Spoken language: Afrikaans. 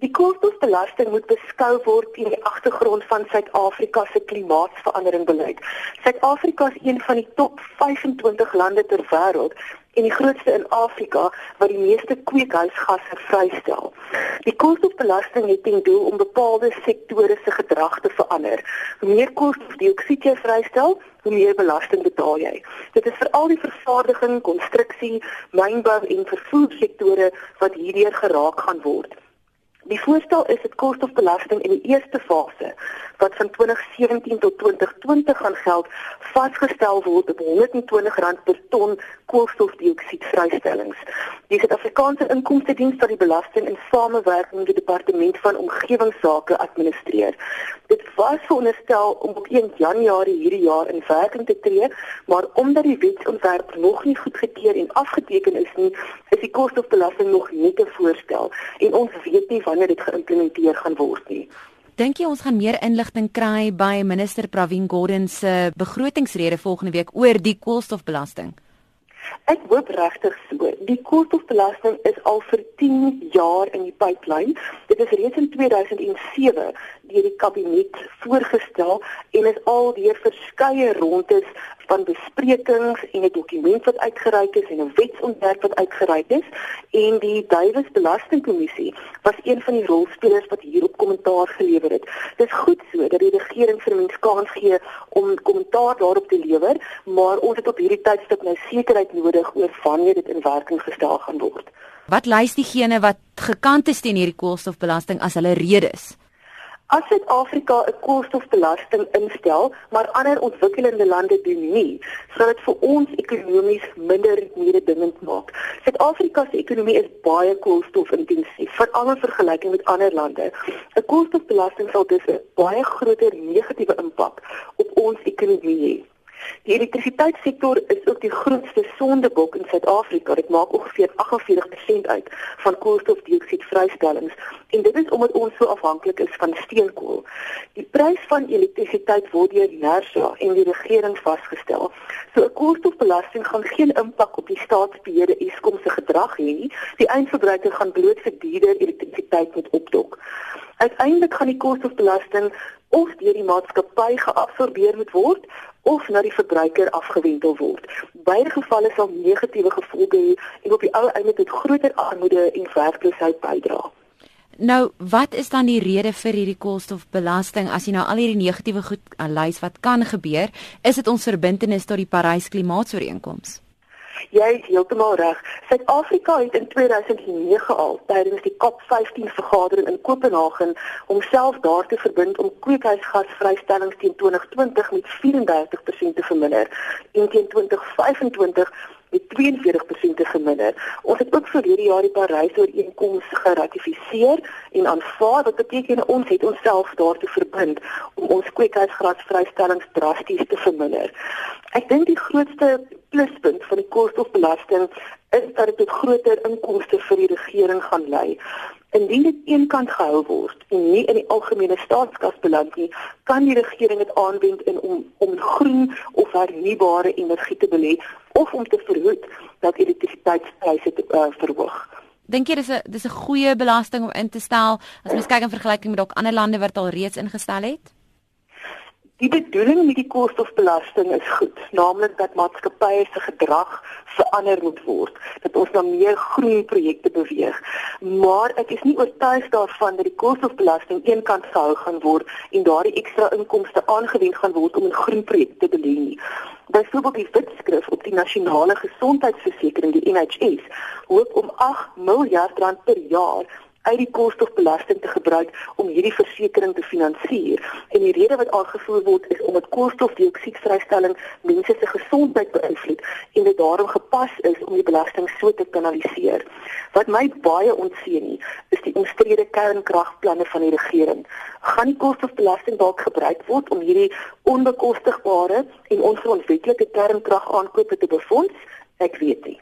Die koolstofbelasting moet beskou word in die agtergrond van Suid-Afrika se klimaatsveranderingbeleid. Suid-Afrika is een van die top 25 lande ter wêreld en die grootste in Afrika wat die meeste kweekhuisgasse vrystel. Die koolstofbelasting het ten doel om bepaalde sektore se gedrag te verander. Hoe meer koolstofdioksied jy vrystel, hoe meer belasting betaal jy. Dit is veral die vervaardiging, konstruksie, mynbou en vervoersektore wat hierdeur geraak gaan word. Die voorstel is dit koolstofbelasting in die eerste fase wat van 2017 tot 2020 gaan geld vasgestel word op R120 per ton koolstofdioksied vrystellings. Die Suid-Afrikaanse Inkomste Diens sal die belasting in samewerking met die Departement van Omgewingsake administreer. Dit was veronderstel om op 1 Januarie hierdie jaar in werking te tree, maar omdat die wetsontwerp nog nie goedgekeur en afgeteken is nie, is die koolstofbelasting nog nie te voorstel en ons weet nie wanneer dit geïmplementeer gaan word nie. Dink jy ons gaan meer inligting kry by minister Pravin Gordhan se begrotingsrede volgende week oor die koolstofbelasting? Ek hoop regtig so. Die koolstofbelasting is al vir 10 jaar in die pipeline. Dit is reeds in 2007 deur die kabinet voorgestel en is al deur verskeie rondes van besprekings en 'n dokument wat uitgereik is en 'n wetsontwerp wat uitgereik is en die Duiwes Belastingkommissie was een van die rolspelers wat hierop kommentaar gelewer het. Dit is goed so dat die regering vir mens kans gee om kommentaar daarop te lewer, maar ons het op hierdie tydstip nou sekerheid nodig oor wanneer dit in werking gestel gaan word. Wat lys diegene wat gekant is teen hierdie koolstofbelasting as hulle redes? As Suid-Afrika 'n koolstofbelasting instel, maar ander ontwikkelende lande doen nie, sal dit vir ons ekonomies minder mededingend maak. Suid-Afrika se ekonomie is baie koolstofintensief, veral in vergelyking met ander lande. 'n Koolstofbelasting sal dus 'n baie groter negatiewe impak op ons ekonomie hê. Die elektrisiteitssektor is ook die grootste sondebok in Suid-Afrika. Dit maak ongeveer 48% uit van koolstofdioksied vrystellings en dit is omdat ons so afhanklik is van steenkool. Die prys van elektrisiteit word deur NERSA en die regering vasgestel. So 'n koolstofbelasting gaan geen impak op die staatsbeheerde Eskom se gedrag hê nie. Die eindverbruiker gaan bloot vir duurder elektrisiteit moet opdok. Uiteindelik gaan die koolstofbelasting of deur die maatskappy geabsorbeer moet word of na die verbruiker afgewendel word. Beide gevalle sal negatiewe gevolge hê en op die ou einde tot groter armoede en werkloosheid bydra. Nou, wat is dan die rede vir hierdie koolstofbelasting as jy nou al hierdie negatiewe goed aanlys wat kan gebeur? Is dit ons verbintenis tot die Parys Klimaatsooreenkoms? Jy is heeltemal reg. Suid-Afrika het in 2009 al tydens die COP15 vergadering in Kopenhagen homself daartoe verbind om kweekhuisgasvrystellings teen 2020 met 34% te verminder en teen 2025 met 42% te verminder. Ons het ook vir hierdie jaar die Parys-ooreenkoms geratifiseer en aanvaar wat beteken ons het onsself daartoe verbind om ons kweekhuisgasvrystellings drasties te verminder. Ek dink die grootste pluspunt van die koolstofbelasting is dat dit tot groter inkomste vir die regering gaan lei. Indien dit eenkant gehou word en nie in die algemene staatskas beland nie, kan die regering dit aanwend in om om groen of hernubare energie te belê of om te verhoed dat elektrisiteitspryse te uh, verhoog. Dink jy dis 'n dis 'n goeie belasting om in te stel as mens kyk in vergelyking met dalk ander lande wat al reeds ingestel het? Die bedoeling met die koolstofbelasting is goed, naamlik dat maatskappye se gedrag verander moet word, dat ons na meer groen projekte beweeg. Maar ek is nie oortuig daarvan dat die koolstofbelasting eenkant gehou gaan word en daardie ekstra inkomste aangewend gaan word om in groen projekte te belê nie. Byvoorbeeld die wetskrif op die nasionale gesondheidsversekering die NHS hoop om 8 miljard rand per jaar uit die koolstofbelasting te gebruik om hierdie versekerings te finansier. En die rede wat aangevoer word is omdat koolstofdioksiedvrystelling mense se gesondheid beïnvloed en dit daarom gepas is om die belasting so te kanaliseer. Wat my baie ontseën nie, is die omstrede kernkragplanne van die regering. Gaan die koolstofbelasting dalk gebruik word om hierdie onbekostigbare en ongrondwetlike kernkragaankope te befonds? Ek weet nie.